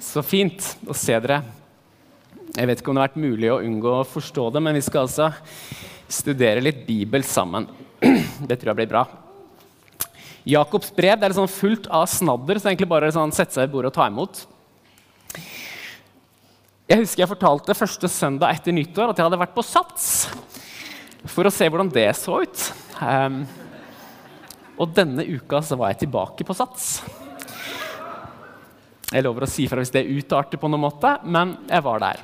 Så fint å se dere. Jeg vet ikke om det har vært mulig å unngå å forstå det, men vi skal altså studere litt Bibel sammen. Det tror jeg blir bra. Jakobs brev det er sånn fullt av snadder, så egentlig bare sånn sette seg i bordet og ta imot. Jeg husker jeg fortalte første søndag etter nyttår at jeg hadde vært på Sats for å se hvordan det så ut. Um, og denne uka så var jeg tilbake på Sats. Jeg lover å si fra hvis det utarter på noen måte, men jeg var der.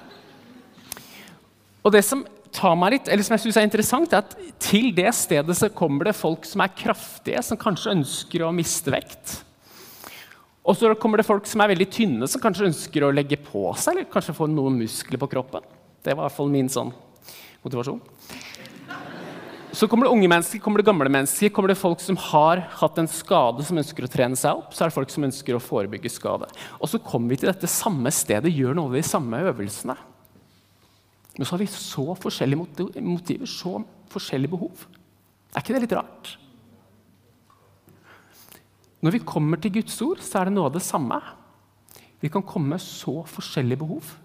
Og det som tar meg litt, eller som jeg synes er interessant, er at til det stedet så kommer det folk som er kraftige, som kanskje ønsker å miste vekt. Og så kommer det folk som er veldig tynne, som kanskje ønsker å legge på seg, eller kanskje få noen muskler på kroppen. Det var i hvert fall min sånn motivasjon. Så kommer det unge mennesker, kommer det gamle mennesker, kommer det folk som har hatt en skade, som ønsker å trene seg opp. Så er det folk som ønsker å forebygge skade. Og så kommer vi til dette samme stedet, gjør noe av de samme øvelsene. Men så har vi så forskjellige motiver, så forskjellige behov. Er ikke det litt rart? Når vi kommer til Guds ord, så er det noe av det samme. Vi kan komme med så forskjellige behov,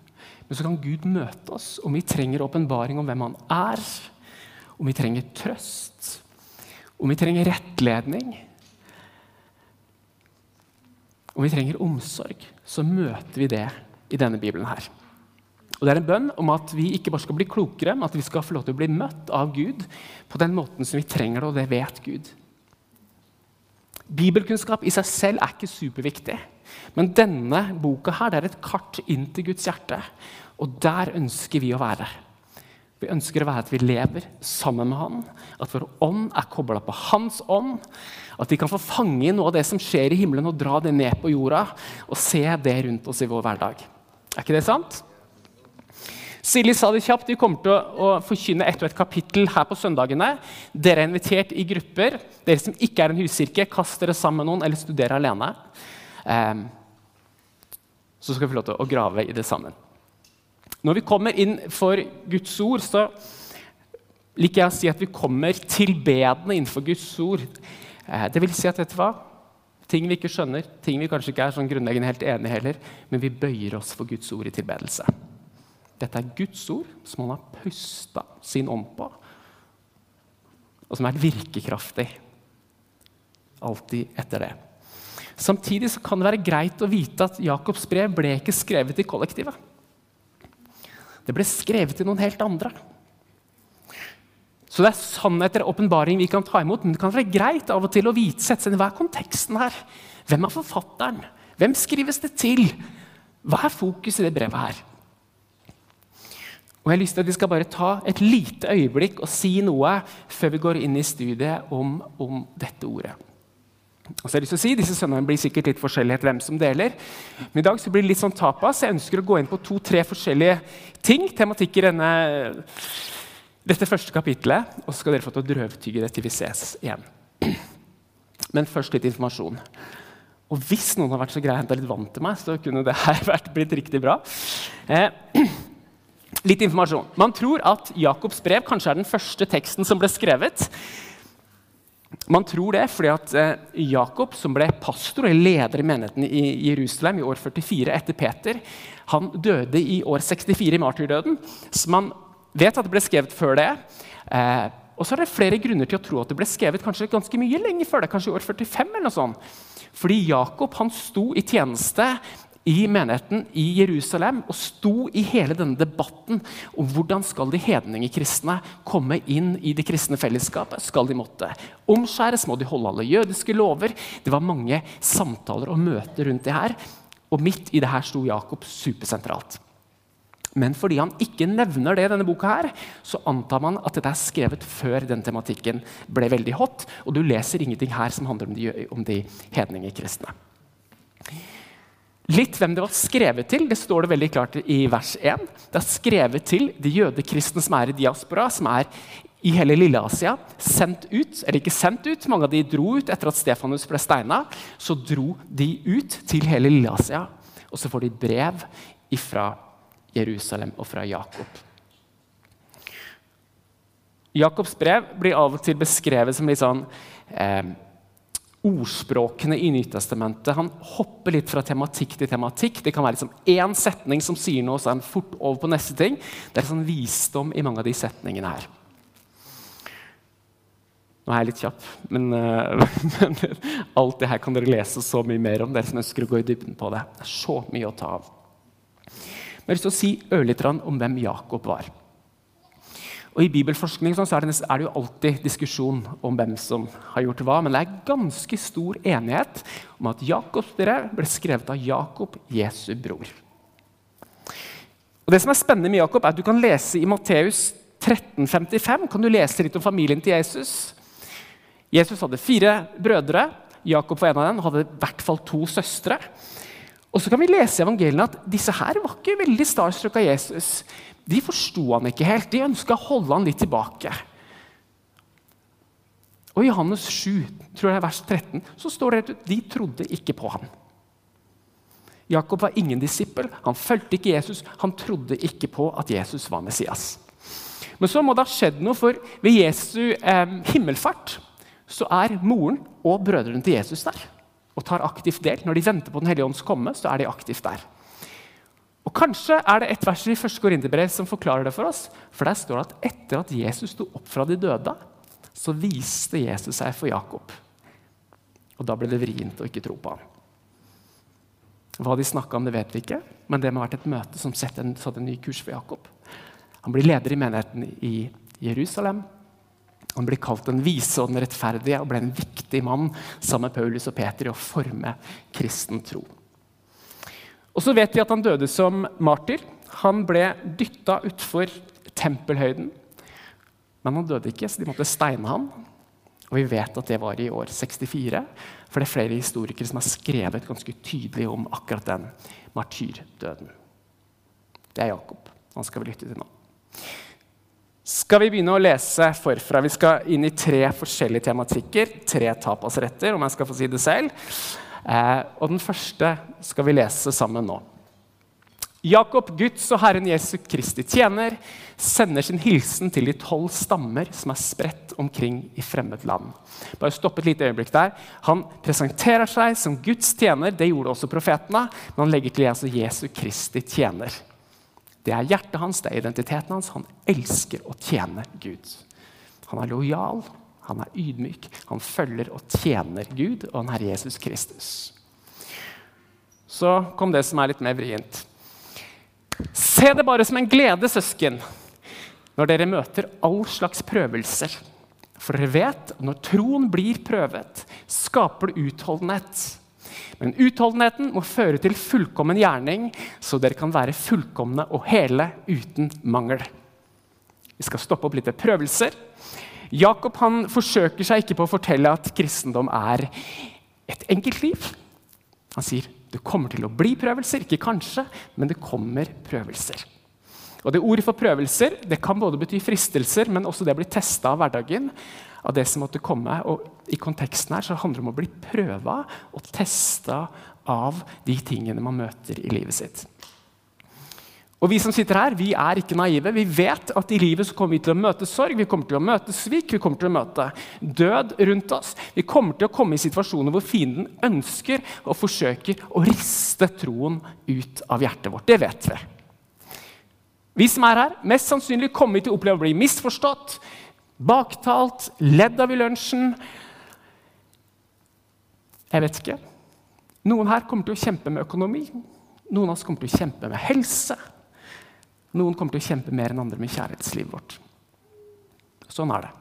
men så kan Gud møte oss om vi trenger åpenbaring om hvem han er om vi trenger trøst, om vi trenger rettledning, om vi trenger omsorg, så møter vi det i denne Bibelen her. Og Det er en bønn om at vi ikke bare skal bli klokere, men at vi skal få lov til å bli møtt av Gud på den måten som vi trenger det, og det vet Gud. Bibelkunnskap i seg selv er ikke superviktig, men denne boka her, det er et kart inn til Guds hjerte. Og der ønsker vi å være. Vi ønsker å være at vi lever sammen med Han, at vår ånd er kobla på Hans ånd. At vi kan få fange inn noe av det som skjer i himmelen, og dra det ned på jorda. Og se det rundt oss i vår hverdag. Er ikke det sant? Silje sa det kjapt. Vi kommer til å, forkynne ett og et kapittel her på søndagene. Dere er invitert i grupper. Dere som ikke er en huskirke, kast dere sammen med noen eller studer alene. Um, så skal vi få lov til å grave i det sammen. Når vi kommer inn for Guds ord, så liker jeg å si at vi kommer tilbedende innenfor Guds ord. Eh, det vil si at vet du hva? Ting vi ikke skjønner, ting vi kanskje ikke er sånn grunnleggende helt enig i heller, men vi bøyer oss for Guds ord i tilbedelse. Dette er Guds ord som han har pusta sin ånd på, og som er virkekraftig alltid etter det. Samtidig kan det være greit å vite at Jakobs brev ble ikke skrevet i kollektivet. Det ble skrevet til noen helt andre. Så det er sannheter og åpenbaring vi kan ta imot, men det kan være greit av og til å vite sette seg hva er konteksten her. Hvem er forfatteren? Hvem skrives det til? Hva er fokus i det brevet her? Og jeg har lyst til at Vi skal bare ta et lite øyeblikk og si noe før vi går inn i studiet om, om dette ordet. Og så har jeg lyst til å si, Disse søndagene blir sikkert litt forskjellig etter hvem som deler. Men i dag så blir det litt sånn tapas. Jeg ønsker å gå inn på to-tre forskjellige ting, tematikk i denne, dette første kapitlet. Og så skal dere få til å drøvtygge det til vi ses igjen. Men først litt informasjon. Og hvis noen har vært så grei å hente litt vann til meg, så kunne det her vært blitt riktig bra. Eh, litt informasjon. Man tror at Jakobs brev kanskje er den første teksten som ble skrevet. Man tror det fordi at eh, Jakob, som ble pastor og leder i menigheten i Jerusalem i år 44 etter Peter, han døde i år 64 i martyrdøden. Så man vet at det ble skrevet før det. Eh, og så er det flere grunner til å tro at det ble skrevet kanskje ganske mye lenge før det. kanskje i år 45 eller noe sånt. Fordi Jakob han sto i tjeneste i menigheten i Jerusalem og sto i hele denne debatten om hvordan skal de hedningekristne komme inn i det kristne fellesskapet. Skal de måtte omskjæres? Må de holde alle jødiske lover? Det var mange samtaler og møter rundt det her. Og midt i det her sto Jakob supersentralt. Men fordi han ikke nevner det i denne boka, her, så antar man at dette er skrevet før den tematikken ble veldig hot. Og du leser ingenting her som handler om de, de hedningekristne. Litt hvem det var skrevet til, det står det veldig klart i vers 1. Det er skrevet til de jødekristne som er i diaspora, som er i hele Lille-Asia. Sendt ut, eller ikke sendt ut, mange av de dro ut etter at Stefanus ble steina. Så dro de ut til hele Lille-Asia, og så får de brev fra Jerusalem og fra Jakob. Jakobs brev blir av og til beskrevet som litt sånn eh, ordspråkene i Nytestamentet. Han hopper litt fra tematikk til tematikk. Det kan være liksom én setning som sier noe, så er han fort over på neste ting. Det er sånn visdom i mange av de setningene her. Nå er jeg litt kjapp, men, uh, men, alt det her kan dere lese så mye mer om. dere som ønsker å gå i dybden på det. Det er så mye å ta av. Men jeg har lyst til å si ørlite om hvem Jakob var. Og I bibelforskning så er det, jo alltid diskusjon om hvem som har gjort hva, men det er ganske stor enighet om at Jakobs brev ble skrevet av Jakob, Jesu bror. Og Det som er spennende med Jakob, er at du kan lese i Matteus 1355 kan du lese litt om familien til Jesus. Jesus hadde fire brødre. Jakob var en av dem, hadde i hvert fall to søstre. Og så kan vi lese i evangeliene at disse her var ikke veldig starstruck av Jesus. De forsto han ikke helt. De ønska å holde han litt tilbake. Og I Johannes 7, tror jeg vers 13, så står det at de trodde ikke på ham. Jakob var ingen disippel. Han fulgte ikke Jesus. Han trodde ikke på at Jesus var Messias. Men så må det ha skjedd noe, for ved Jesu eh, himmelfart så er moren og brødrene til Jesus der og tar aktivt del. Når de venter på Den hellige ånds komme, så er de aktivt der. Og Kanskje er det et vers i 1. Korinterbrev som forklarer det for oss. For Der står det at etter at Jesus sto opp fra de døde, så viste Jesus seg for Jakob. Og Da ble det vrient å ikke tro på ham. Hva de snakka om, det vet vi ikke, men det må ha vært et møte som satte en, satt en ny kurs for Jakob. Han blir leder i menigheten i Jerusalem. Han ble kalt den vise og den rettferdige og ble en viktig mann sammen med Paulus og Peter i å forme kristen tro. Og så vet vi at han døde som martyr. Han ble dytta utfor tempelhøyden. Men han døde ikke, så de måtte steine ham. Og vi vet at det var i år 64, for det er flere historikere som har skrevet ganske tydelig om akkurat den martyrdøden. Det er Jakob. Han skal vi lytte til nå. Skal vi begynne å lese forfra? Vi skal inn i tre forskjellige tematikker. Tre tapasretter, om jeg skal få si det selv. Eh, og Den første skal vi lese sammen nå. Jakob, Guds og Herren Jesu Kristi tjener, sender sin hilsen til de tolv stammer som er spredt omkring i fremmed land. Bare stopp et lite øyeblikk der. Han presenterer seg som Guds tjener. Det gjorde også profetene. Men han legger til altså Jesu Kristi tjener. Det er hjertet hans, det er identiteten hans. Han elsker å tjene Gud. Han er lojal, han er ydmyk, han følger og tjener Gud og han Herre Jesus Kristus. Så kom det som er litt mer vrient. Se det bare som en glede, søsken, når dere møter all slags prøvelser. For dere vet at når troen blir prøvet, skaper det utholdenhet. Men utholdenheten må føre til fullkommen gjerning, så dere kan være fullkomne og hele uten mangel. Vi skal stoppe opp litt ved prøvelser. Jakob han forsøker seg ikke på å fortelle at kristendom er et enkelt liv. Han sier det kommer til å bli prøvelser, ikke kanskje, men det kommer prøvelser. Og det Ordet for prøvelser det kan både bety fristelser, men også det å bli testa av hverdagen. Av det som måtte komme. Og I konteksten her så handler det om å bli prøva og testa av de tingene man møter i livet sitt. Og Vi som sitter her, vi er ikke naive. Vi vet at i livet så kommer vi til å møte sorg, vi kommer til å møte svik, vi kommer til å møte død rundt oss. Vi kommer til å komme i situasjoner hvor fienden ønsker og forsøker å riste troen ut av hjertet vårt. Det vet vi. Vi som er her, mest sannsynlig kommer vi til å oppleve å bli misforstått, baktalt, ledd av i lunsjen. Jeg vet ikke. Noen her kommer til å kjempe med økonomi. Noen av oss kommer til å kjempe med helse. Noen kommer til å kjempe mer enn andre med kjærlighetslivet vårt. Sånn er det.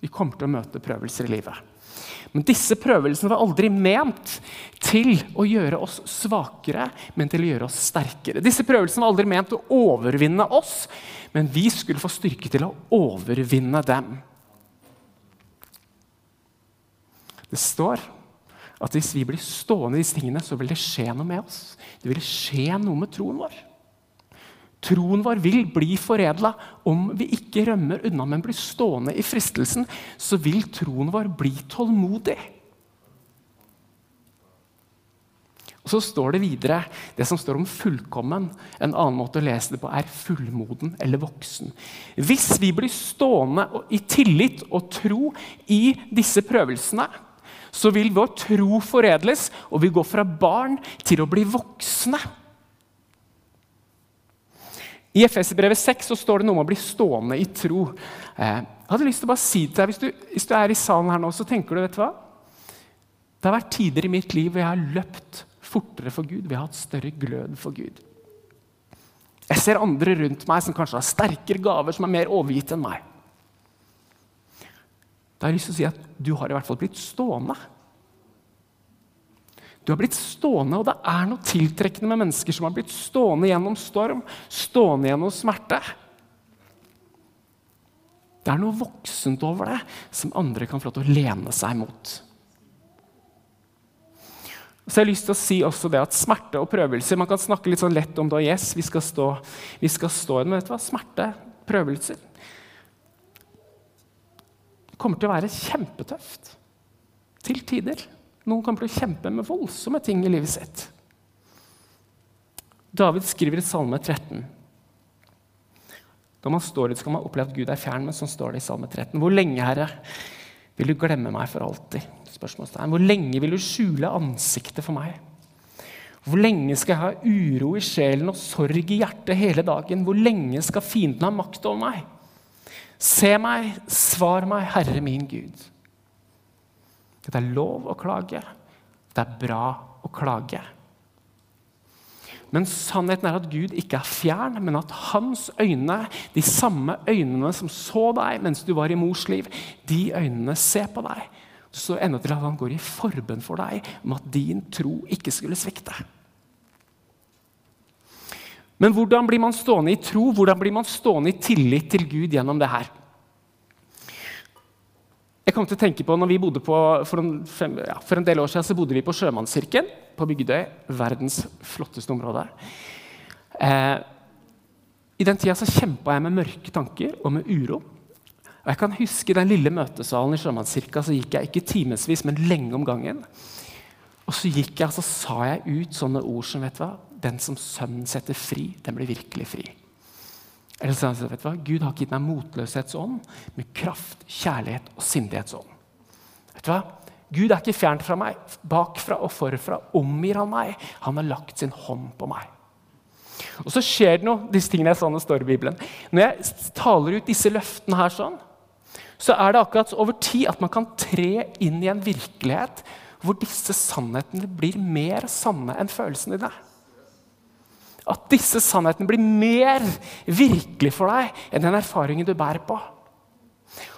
Vi kommer til å møte prøvelser i livet. Men disse prøvelsene var aldri ment til å gjøre oss svakere, men til å gjøre oss sterkere. Disse prøvelsene var aldri ment å overvinne oss, men vi skulle få styrke til å overvinne dem. Det står at hvis vi blir stående i disse tingene, så vil det skje noe med oss. Det vil skje noe med troen vår. Troen vår vil bli foredla om vi ikke rømmer unna, men blir stående i fristelsen. Så vil troen vår bli tålmodig. Og Så står det videre det som står om fullkommen. En annen måte å lese det på er fullmoden eller voksen. Hvis vi blir stående i tillit og tro i disse prøvelsene, så vil vår tro foredles, og vi går fra barn til å bli voksne. I Efeserbrevet 6 så står det noe om å bli stående i tro. Eh, jeg hadde lyst til å bare si til deg, hvis du, hvis du er i salen her nå, så tenker du vet du hva? Det har vært tider i mitt liv hvor jeg har løpt fortere for Gud, vi har hatt større glød for Gud. Jeg ser andre rundt meg som kanskje har sterkere gaver, som er mer overgitt enn meg. Da har jeg lyst til å si at du har i hvert fall blitt stående. Du har blitt stående, og det er noe tiltrekkende med mennesker som har blitt stående gjennom storm, stående gjennom smerte. Det er noe voksent over det som andre kan få lov til å lene seg mot. Så jeg har lyst til å si også det at Smerte og prøvelser Man kan snakke litt sånn lett om det. yes, vi skal stå, vi skal stå Men vet du hva? Smerte, prøvelser Det kommer til å være kjempetøft. Til tider. Noen kommer til å kjempe med voldsomme ting i livet sitt. David skriver i Salme 13. Når man står ut, skal man oppleve at Gud er fjern, men sånn står det i Salme 13. Hvor lenge, Herre, vil du glemme meg for alltid? Hvor lenge vil du skjule ansiktet for meg? Hvor lenge skal jeg ha uro i sjelen og sorg i hjertet hele dagen? Hvor lenge skal fienden ha makt over meg? Se meg, svar meg, Herre min Gud. Det er lov å klage. Det er bra å klage. Men sannheten er at Gud ikke er fjern, men at hans øyne, de samme øynene som så deg mens du var i mors liv, de øynene ser på deg. Så enda til at han går i forbønn for deg om at din tro ikke skulle svikte. Men hvordan blir man stående i tro? Hvordan blir man stående i tillit til Gud gjennom det her? Jeg kom til å tenke på når vi bodde på, For en, fem, ja, for en del år siden så bodde vi på Sjømannskirken på Bygdøy. Verdens flotteste område. Eh, I den tida så kjempa jeg med mørke tanker og med uro. Og jeg kan huske den lille møtesalen i Sjømannskirka så gikk jeg ikke timevis, men lenge om gangen. Og så gikk jeg så sa jeg ut sånne ord som vet du hva, Den som Sønnen setter fri, den blir virkelig fri. Eller så, vet du hva? Gud har ikke gitt meg motløshetsånd, med kraft, kjærlighet og sindighetsånd. Vet du hva? Gud er ikke fjernt fra meg. Bakfra og forfra omgir han meg. Han har lagt sin hånd på meg. Og så skjer det noe, disse tingene jeg sa står i Bibelen. Når jeg taler ut disse løftene her sånn, så er det akkurat over tid at man kan tre inn i en virkelighet hvor disse sannhetene blir mer sanne enn følelsene dine. At disse sannhetene blir mer virkelig for deg enn den erfaringen du bærer på.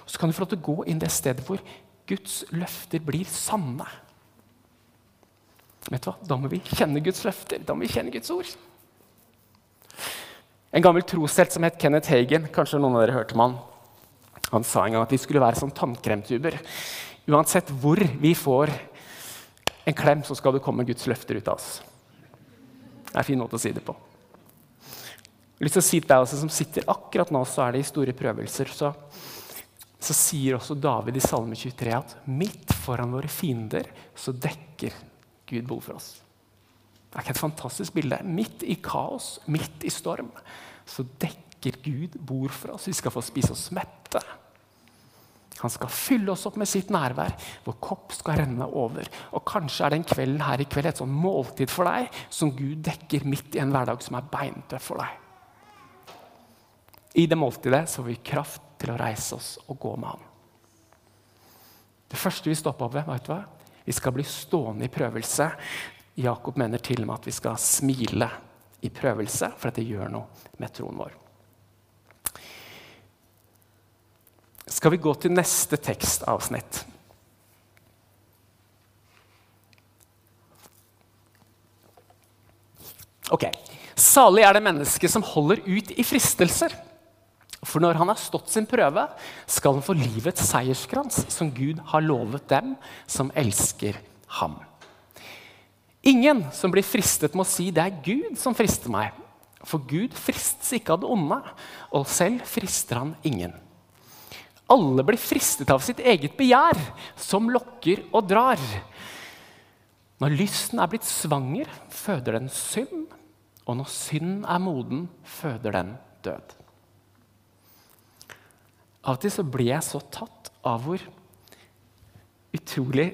Så kan du få lov til å gå inn det stedet hvor Guds løfter blir sanne. Vet du hva? Da må vi kjenne Guds løfter. Da må vi kjenne Guds ord. En gammel troshelt som het Kenneth Hagen, kanskje noen av dere hørte om han. Han sa en gang at vi skulle være som tannkremtuber. Uansett hvor vi får en klem, så skal det komme Guds løfter ut av oss. Det er en fin måte å si det på. Jeg har lyst til å si til deg også, som sitter akkurat nå, så er det i store prøvelser. Så, så sier også David i Salme 23 at midt foran våre fiender så dekker Gud behov for oss. Det er ikke et fantastisk bilde? Midt i kaos, midt i storm, så dekker Gud bord for oss. Vi skal få spise oss mette. Han skal fylle oss opp med sitt nærvær. Vår kopp skal renne over. Og Kanskje er den kvelden her i kveld et sånn måltid for deg som Gud dekker midt i en hverdag som er beintøff for deg. I det måltidet så får vi kraft til å reise oss og gå med ham. Det første vi stopper opp ved, vet du hva? vi skal bli stående i prøvelse. Jakob mener til og med at vi skal smile i prøvelse, for at det gjør noe med troen vår. Skal vi gå til neste tekstavsnitt. Ok, Salig er det mennesket som holder ut i fristelser. For når han har stått sin prøve, skal han få livets seierskrans, som Gud har lovet dem som elsker ham. Ingen som blir fristet, må si det er Gud som frister meg. For Gud fristes ikke av det onde, og selv frister han ingen. Alle blir fristet av sitt eget begjær, som lokker og drar. Når lysten er blitt svanger, føder den synd. Og når synd er moden, føder den død. Av og til så blir jeg så tatt av hvor utrolig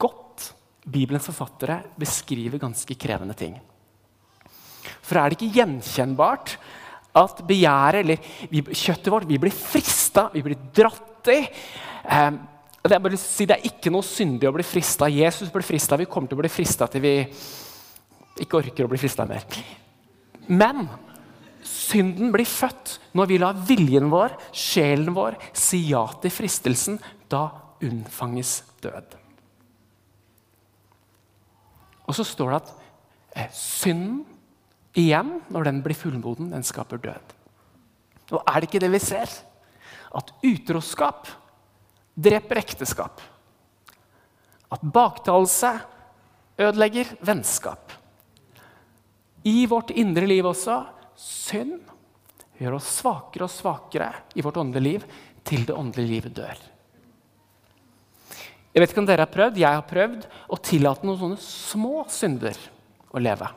godt Bibelens forfattere beskriver ganske krevende ting. For er det ikke gjenkjennbart at begjæret, eller vi, kjøttet vårt, vi blir frista, vi blir dratt i? Eh, det, er si, det er ikke noe syndig å bli frista. Jesus ble frista. Vi kommer til å bli frista til vi ikke orker å bli frista mer. Men synden blir født når vi lar viljen vår, sjelen vår, si ja til fristelsen. Da unnfanges død. Og så står det at eh, synden igjen, når den blir fullmoden, den skaper død. Og er det ikke det vi ser? At utroskap dreper ekteskap. At baktalelse ødelegger vennskap. I vårt indre liv også synd gjør oss svakere og svakere i vårt åndelige liv til det åndelige livet dør. Jeg vet ikke om dere har prøvd, jeg har prøvd å tillate noen sånne små synder å leve.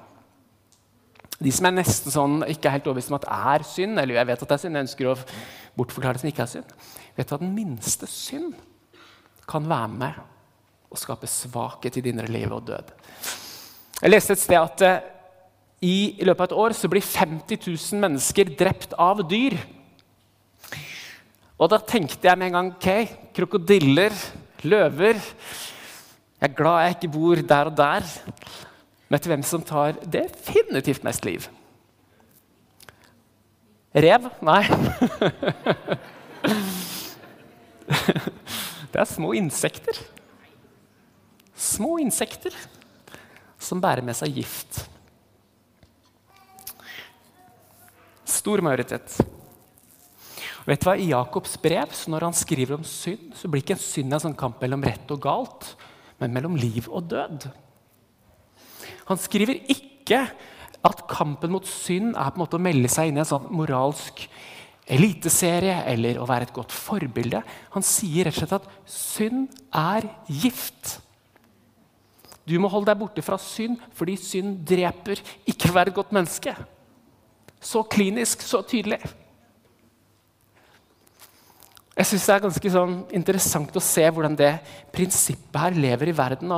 De som er nesten sånn, ikke helt overbevist om at det er synd, eller jeg vet at det er synd, jeg ønsker å bortforklare det som ikke er synd, vet at den minste synd kan være med å skape svakhet i det indre livet og død. Jeg leste et sted at i, i løpet av et år så blir 50 000 mennesker drept av dyr. Og da tenkte jeg med en gang ok, krokodiller løver. Jeg er glad jeg ikke bor der og der. Vet du hvem som tar definitivt mest liv? Rev? Nei. Det er små insekter. Små insekter som bærer med seg gift. Stor majoritet. Vet du hva, I Jakobs brev, når han skriver om synd, så blir ikke en synd en sånn kamp mellom rett og galt, men mellom liv og død. Han skriver ikke at kampen mot synd er på en måte å melde seg inn i en sånn moralsk eliteserie eller å være et godt forbilde. Han sier rett og slett at synd er gift. Du må holde deg borte fra synd fordi synd dreper, ikke være et godt menneske. Så klinisk, så tydelig. Jeg synes Det er ganske sånn interessant å se hvordan det prinsippet her lever i verden.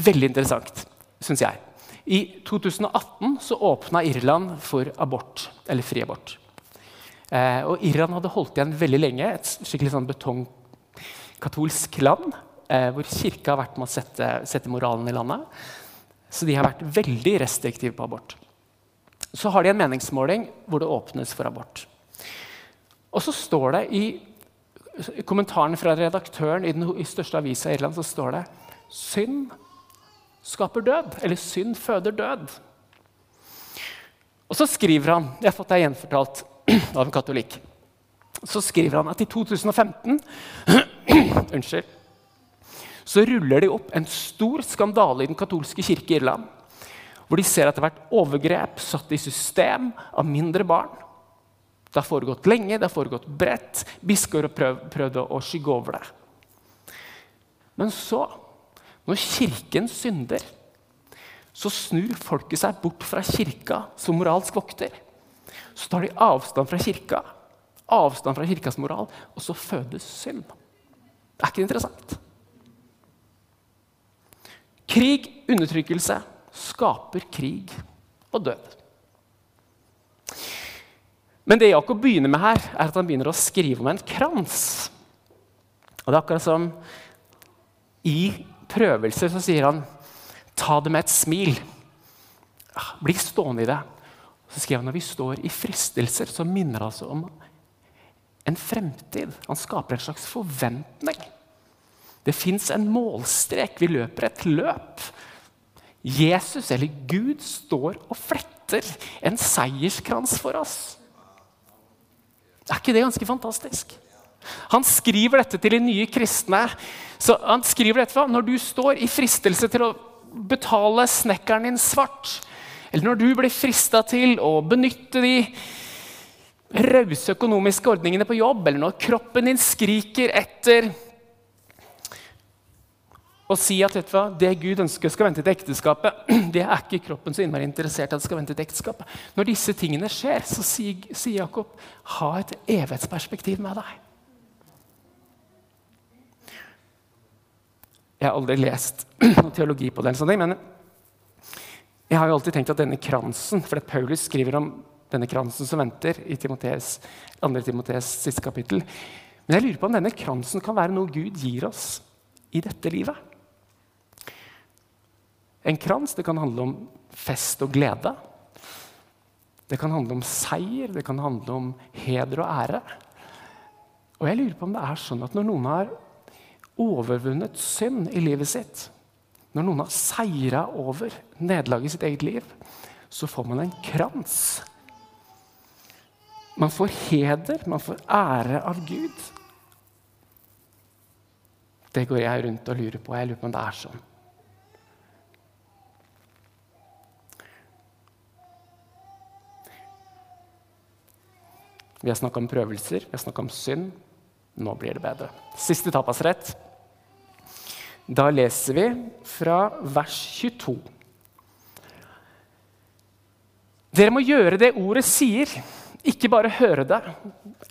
Veldig interessant, syns jeg. I 2018 så åpna Irland for abort, eller fri abort. Eh, og Irland hadde holdt igjen veldig lenge, et skikkelig sånn betongkatolsk land. Eh, hvor kirka har vært med å sette, sette moralen i landet. Så de har vært veldig restriktive på abort. Så har de en meningsmåling hvor det åpnes for abort. Og så står det i, i kommentaren fra redaktøren i den største avisa i Irland så står det synd skaper død. Eller synd føder død. Og så skriver han Jeg har fått det gjenfortalt av en katolikk. Så skriver han at i 2015 Unnskyld. Så ruller de opp en stor skandale i den katolske kirke i Irland. Hvor de ser at det har vært overgrep satt i system av mindre barn. Det har foregått lenge, det har foregått bredt. Biskoper prøv, prøvde å skygge over det. Men så, når Kirken synder, så snur folket seg bort fra kirka som moralsk vokter. Så tar de avstand fra kirka, avstand fra kirkas moral, og så fødes synd. Det Er ikke interessant? Krig, undertrykkelse, skaper krig og død. Men det Jakob begynner med her, er at han begynner å skrive om en krans. Og det er akkurat som i prøvelser så sier han ta det med et smil. Ah, bli stående i det. Så skriver han når vi står i fristelser, så minner det altså om en fremtid. Han skaper en slags forventning. Det fins en målstrek. Vi løper et løp. Jesus, eller Gud, står og fletter en seierskrans for oss. Er ikke det ganske fantastisk? Han skriver dette til de nye kristne. Så han skriver dette Når du står i fristelse til å betale snekkeren din svart, eller når du blir frista til å benytte de rause økonomiske ordningene på jobb, eller når kroppen din skriker etter og si at vet du hva, det Gud ønsker skal vente til ekteskapet, det er ikke kroppen så innmari interessert at det skal vente til ekteskapet. Når disse tingene skjer, så sier, sier Jakob ha et evighetsperspektiv med deg. Jeg har aldri lest noe teologi på det, men jeg har jo alltid tenkt at denne kransen For det Paulus skriver om denne kransen som venter i Timotees, 2. Timotees siste kapittel. Men jeg lurer på om denne kransen kan være noe Gud gir oss i dette livet. En krans det kan handle om fest og glede. Det kan handle om seier, det kan handle om heder og ære. Og jeg lurer på om det er sånn at når noen har overvunnet synd i livet sitt, når noen har seira over nederlaget i sitt eget liv, så får man en krans. Man får heder, man får ære av Gud. Det går jeg rundt og lurer på. Jeg lurer på om det er sånn. Vi har snakka om prøvelser, vi har snakka om synd. Nå blir det bedre. Siste tapasrett. Da leser vi fra vers 22. Dere må gjøre det ordet sier, ikke bare høre det.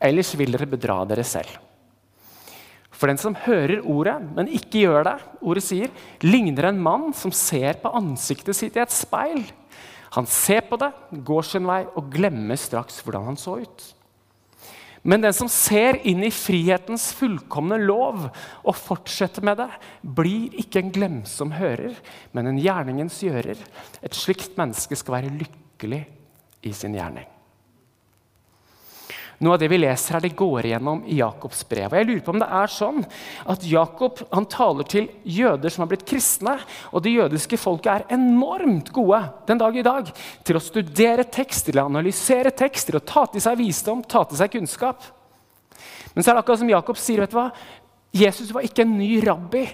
Ellers vil dere bedra dere selv. For den som hører ordet, men ikke gjør det, ordet sier, ligner en mann som ser på ansiktet sitt i et speil. Han ser på det, går sin vei og glemmer straks hvordan han så ut. Men den som ser inn i frihetens fullkomne lov og fortsetter med det, blir ikke en glemsom hører, men en gjerningens gjører. Et slikt menneske skal være lykkelig i sin gjerning. Noe av det vi leser her, det går igjennom i Jakobs brev. Og jeg lurer på om det er sånn at Jakob han taler til jøder som har blitt kristne. Og det jødiske folket er enormt gode den dag i dag til å studere tekst, til å analysere tekst, til å ta til seg visdom, ta til seg kunnskap. Men så er det akkurat som Jakob sier, vet du hva? Jesus var ikke en ny rabbi,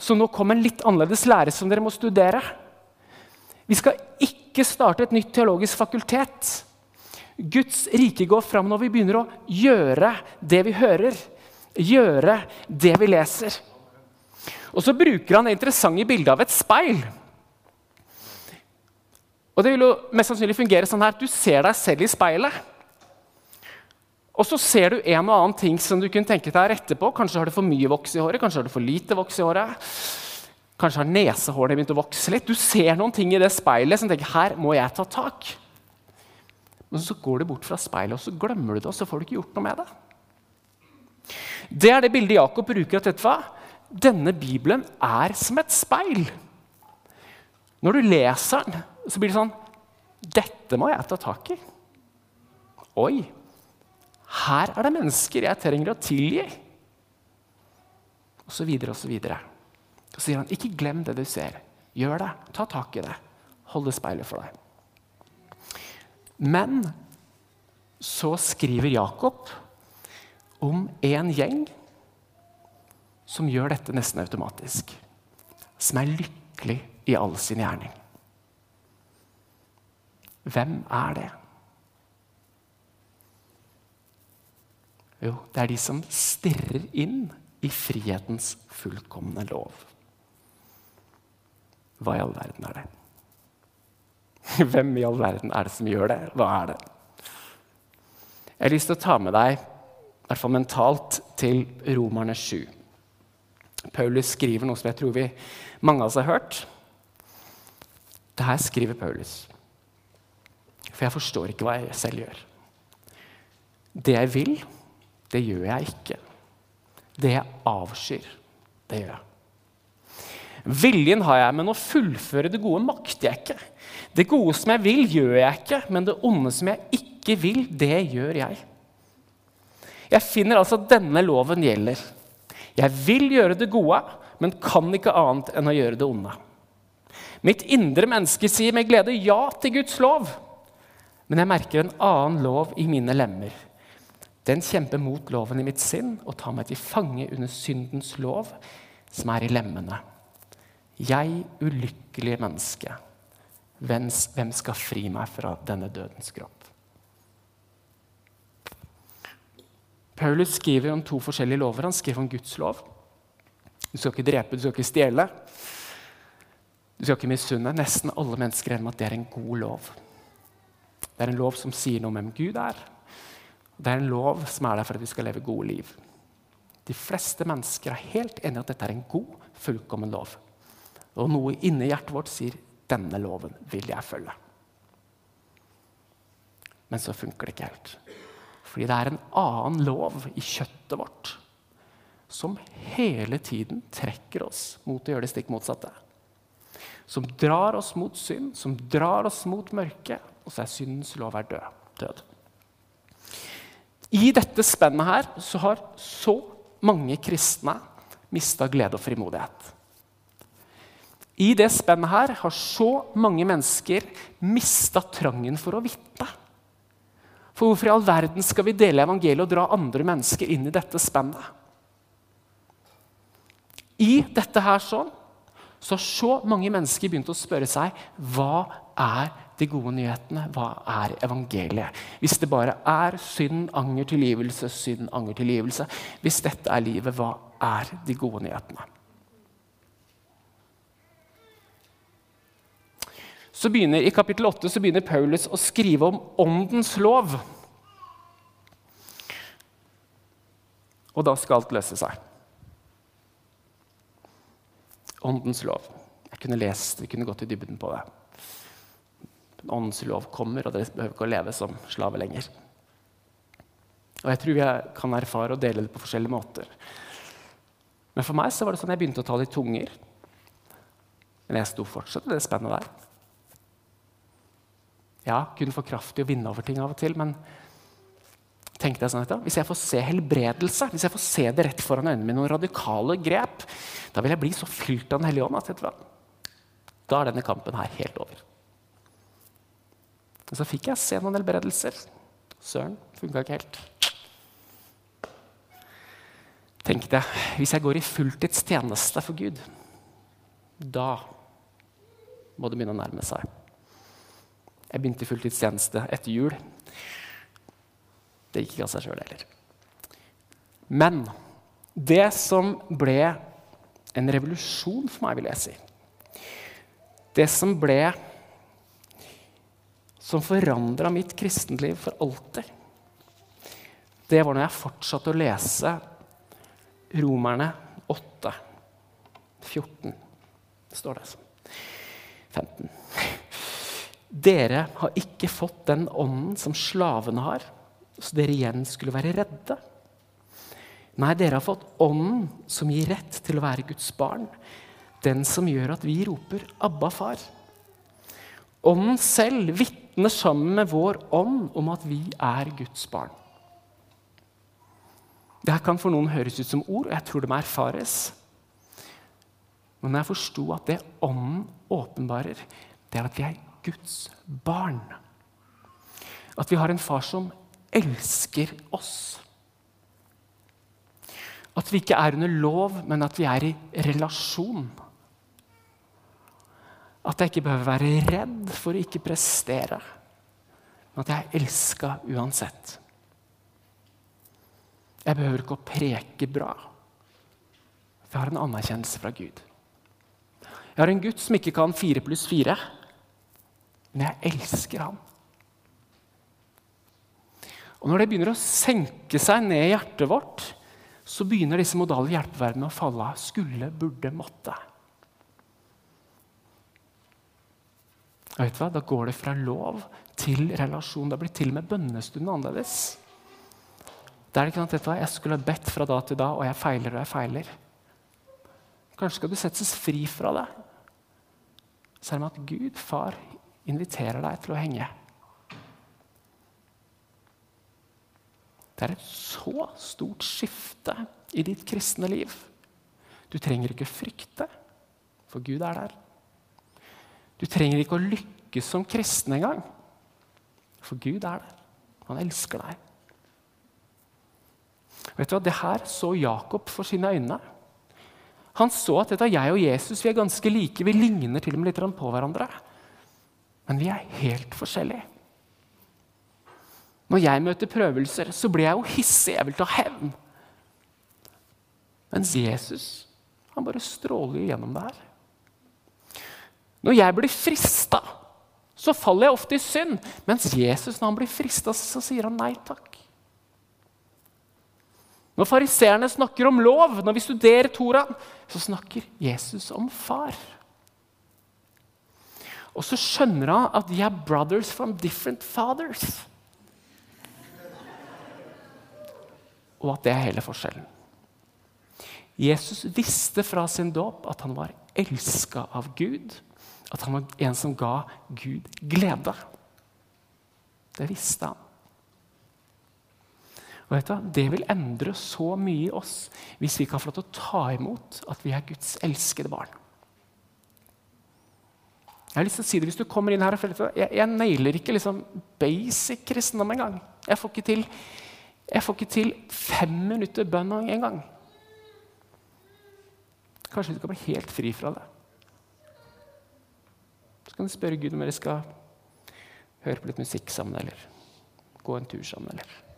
så nå kom en litt annerledes lære som dere må studere. Vi skal ikke starte et nytt teologisk fakultet. Guds rike går fram når vi begynner å gjøre det vi hører, gjøre det vi leser. Og så bruker han det interessante bildet av et speil. Og Det vil jo mest sannsynlig fungere sånn her at du ser deg selv i speilet. Og så ser du en og annen ting som du kunne tenke deg å rette på. Kanskje har du for mye voks i håret, kanskje har du for lite voks i håret. Kanskje har nesehåret begynt å vokse litt. Du ser noen ting i det speilet som tenker her må jeg ta tak. Men så går du bort fra speilet og så glemmer du det, og så får du ikke gjort noe med det. Det er det bildet Jakob bruker. at vet du hva? Denne Bibelen er som et speil. Når du leser den, så blir det sånn Dette må jeg ta tak i. Oi, her er det mennesker jeg trenger å tilgi. Og så videre og så videre. Så sier han, ikke glem det du ser. Gjør det. Ta tak i det. Hold det speilet for deg. Men så skriver Jakob om en gjeng som gjør dette nesten automatisk. Som er lykkelig i all sin gjerning. Hvem er det? Jo, det er de som stirrer inn i frihetens fullkomne lov. Hva i all verden er det? Hvem i all verden er det som gjør det? Hva er det? Jeg har lyst til å ta med deg, i hvert fall mentalt, til Romerne 7. Paulus skriver noe som jeg tror vi mange av oss har hørt. Det her skriver Paulus. For jeg forstår ikke hva jeg selv gjør. Det jeg vil, det gjør jeg ikke. Det jeg avskyr, det gjør jeg. Viljen har jeg, men å fullføre det gode makter jeg ikke. Det gode som jeg vil, gjør jeg ikke, men det onde som jeg ikke vil, det gjør jeg. Jeg finner altså at denne loven gjelder. Jeg vil gjøre det gode, men kan ikke annet enn å gjøre det onde. Mitt indre menneske sier med glede ja til Guds lov, men jeg merker en annen lov i mine lemmer. Den kjemper mot loven i mitt sinn og tar meg til fange under syndens lov, som er i lemmene. Jeg, ulykkelige menneske. Hvem skal fri meg fra denne dødens kropp? Paulus skriver om to forskjellige lover. Han skriver om Guds lov. Du skal ikke drepe, du skal ikke stjele. Du skal ikke misunne. Nesten alle mennesker er med at det er en god lov. Det er en lov som sier noe om hvem Gud er. Det er en lov som er der for at vi skal leve gode liv. De fleste mennesker er helt enige i at dette er en god, fullkommen lov. Og noe inni hjertet vårt sier 'denne loven vil jeg følge'. Men så funker det ikke helt. Fordi det er en annen lov i kjøttet vårt som hele tiden trekker oss mot å gjøre det stikk motsatte. Som drar oss mot synd, som drar oss mot mørket. Og så er syndens lov er død. død. I dette spennet her så har så mange kristne mista glede og frimodighet. I det spennet her har så mange mennesker mista trangen for å vitne. For hvorfor i all verden skal vi dele evangeliet og dra andre mennesker inn i dette spennet? I dette her sånn, så har så mange mennesker begynt å spørre seg hva er de gode nyhetene? Hva er evangeliet? Hvis det bare er synd, anger, tilgivelse, synd, anger, tilgivelse Hvis dette er livet, hva er de gode nyhetene? Så begynner, I kapittel 8 så begynner Paulus å skrive om åndens lov. Og da skal alt løse seg. Åndens lov. Jeg kunne lest, vi kunne gått i dybden på det. Åndens lov kommer, og dere behøver ikke å leve som slave lenger. Og Jeg tror jeg kan erfare og dele det på forskjellige måter. Men for meg så var det sånn jeg begynte å ta det i tunger. Men jeg sto fortsatt i det spennet der. Ja, kun for kraft til å vinne over ting av og til, men tenkte jeg sånn etter. hvis jeg får se helbredelse, hvis jeg får se det rett foran øynene mine, noen radikale grep, da vil jeg bli så fylt av Den hellige ånd at da er denne kampen her helt over. Og så fikk jeg se noen helbredelser. Søren, funka ikke helt. Tenkte jeg, hvis jeg går i fulltidstjeneste for Gud, da må det begynne å nærme seg. Jeg begynte i fulltidstjeneste etter jul. Det gikk ikke av seg sjøl heller. Men det som ble en revolusjon for meg, vil jeg si Det som ble Som forandra mitt kristenliv for alltid, det var når jeg fortsatte å lese Romerne 8, 14, står det. 15. Dere har ikke fått den ånden som slavene har, så dere igjen skulle være redde. Nei, dere har fått ånden som gir rett til å være Guds barn. Den som gjør at vi roper 'Abba, far'. Ånden selv vitner sammen med vår ånd om at vi er Guds barn. Dette kan for noen høres ut som ord, og jeg tror det må erfares. Men jeg forsto at det ånden åpenbarer, det er at vi er Guds barn. At vi har en far som elsker oss. At vi ikke er under lov, men at vi er i relasjon. At jeg ikke behøver være redd for å ikke prestere, men at jeg er elska uansett. Jeg behøver ikke å preke bra, for jeg har en anerkjennelse fra Gud. Jeg har en gutt som ikke kan fire pluss fire. Men jeg elsker ham. Og Når det begynner å senke seg ned i hjertet vårt, så begynner disse modale hjelpeverdenene å falle av. Skulle, burde, måtte. Og vet du hva? Da går det fra lov til relasjon. Da blir til og med bønnestunden annerledes. Det er ikke sant, vet du hva? Jeg skulle ha bedt fra da til da, og jeg feiler og jeg feiler. Kanskje skal du settes fri fra det. Så er det med at Gud, far, inviterer deg til å henge. Det er et så stort skifte i ditt kristne liv. Du trenger ikke frykte, for Gud er der. Du trenger ikke å lykkes som kristen engang, for Gud er der. Han elsker deg. Vet du hva? Det her så Jakob for sine øyne. Han så at dette, jeg og Jesus vi er ganske like. Vi ligner til og med litt på hverandre. Men vi er helt forskjellige. Når jeg møter prøvelser, så blir jeg jo hissig. Jeg vil ta hevn. Mens Jesus han bare stråler gjennom det her. Når jeg blir frista, så faller jeg ofte i synd. Mens Jesus, når han blir frista, så sier han nei takk. Når fariseerne snakker om lov, når vi studerer Toraen, så snakker Jesus om far. Og så skjønner han at de er brothers from different fathers. Og at det er hele forskjellen. Jesus visste fra sin dåp at han var elska av Gud. At han var en som ga Gud glede. Det visste han. Og vet du, Det vil endre så mye i oss hvis vi kan få lov til å ta imot at vi er Guds elskede barn. Jeg har lyst til å si det, Hvis du kommer inn her og føler jeg, jeg nailer ikke liksom basic kristendom engang. Jeg jeg får ikke til fem minutter bønn engang. Kanskje du kan bli helt fri fra det. Så kan du spørre Gud om dere skal høre på litt musikk sammen eller gå en tur sammen. eller...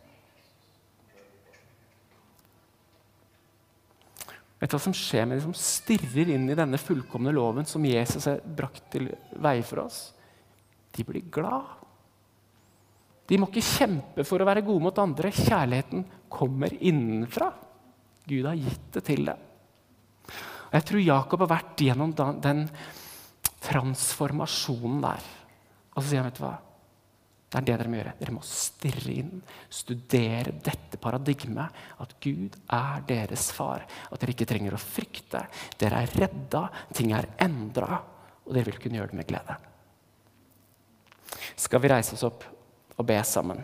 Vet du hva som skjer med de som stirrer inn i denne fullkomne loven som Jesus har brakt til veie for oss? De blir glad. De må ikke kjempe for å være gode mot andre. Kjærligheten kommer innenfra. Gud har gitt det til dem. Og jeg tror Jakob har vært gjennom den transformasjonen der. Og så sier han, vet du hva? Det er det dere må gjøre. Dere må stirre inn, studere dette paradigmet. At Gud er deres far. At dere ikke trenger å frykte. Dere er redda, ting er endra, og dere vil kunne gjøre det med glede. Skal vi reise oss opp og be sammen?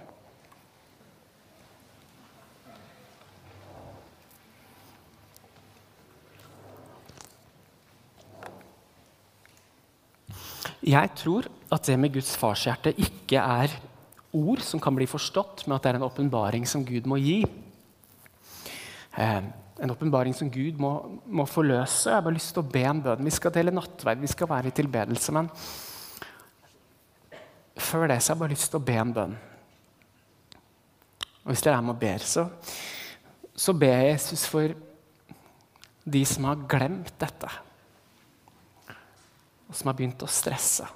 Jeg tror at det med Guds farshjerte ikke er ord som kan bli forstått, men at det er en åpenbaring som Gud må gi. Eh, en åpenbaring som Gud må, må, forløse. Jeg har bare lyst til å be en bønn. Vi skal dele nattverd, vi skal være i tilbedelse. Men før det så har jeg bare lyst til å be en bønn. Og Hvis dere er med og ber, så, så ber jeg Jesus for de som har glemt dette og som har begynt å stresse.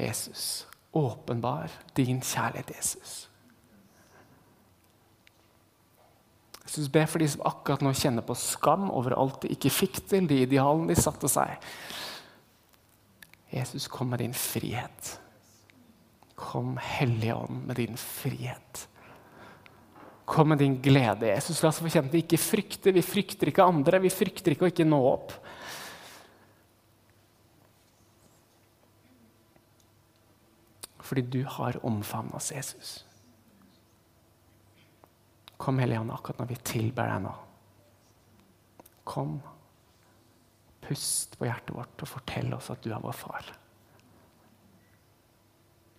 Jesus, åpenbar din kjærlighet, Jesus. Jesus ber for de som akkurat nå kjenner på skam over alt de ikke fikk til, de idealene de satte seg. Jesus, kom med din frihet. Kom, Hellige Ånd, med din frihet. Kom med din glede, Jesus. La oss få kjenne at vi ikke frykter. Vi frykter ikke andre. Vi frykter ikke å ikke nå opp. Fordi du har omfavnet oss, Jesus. Kom, Hellige akkurat når vi tilber deg nå. Kom, pust på hjertet vårt og fortell oss at du er vår far.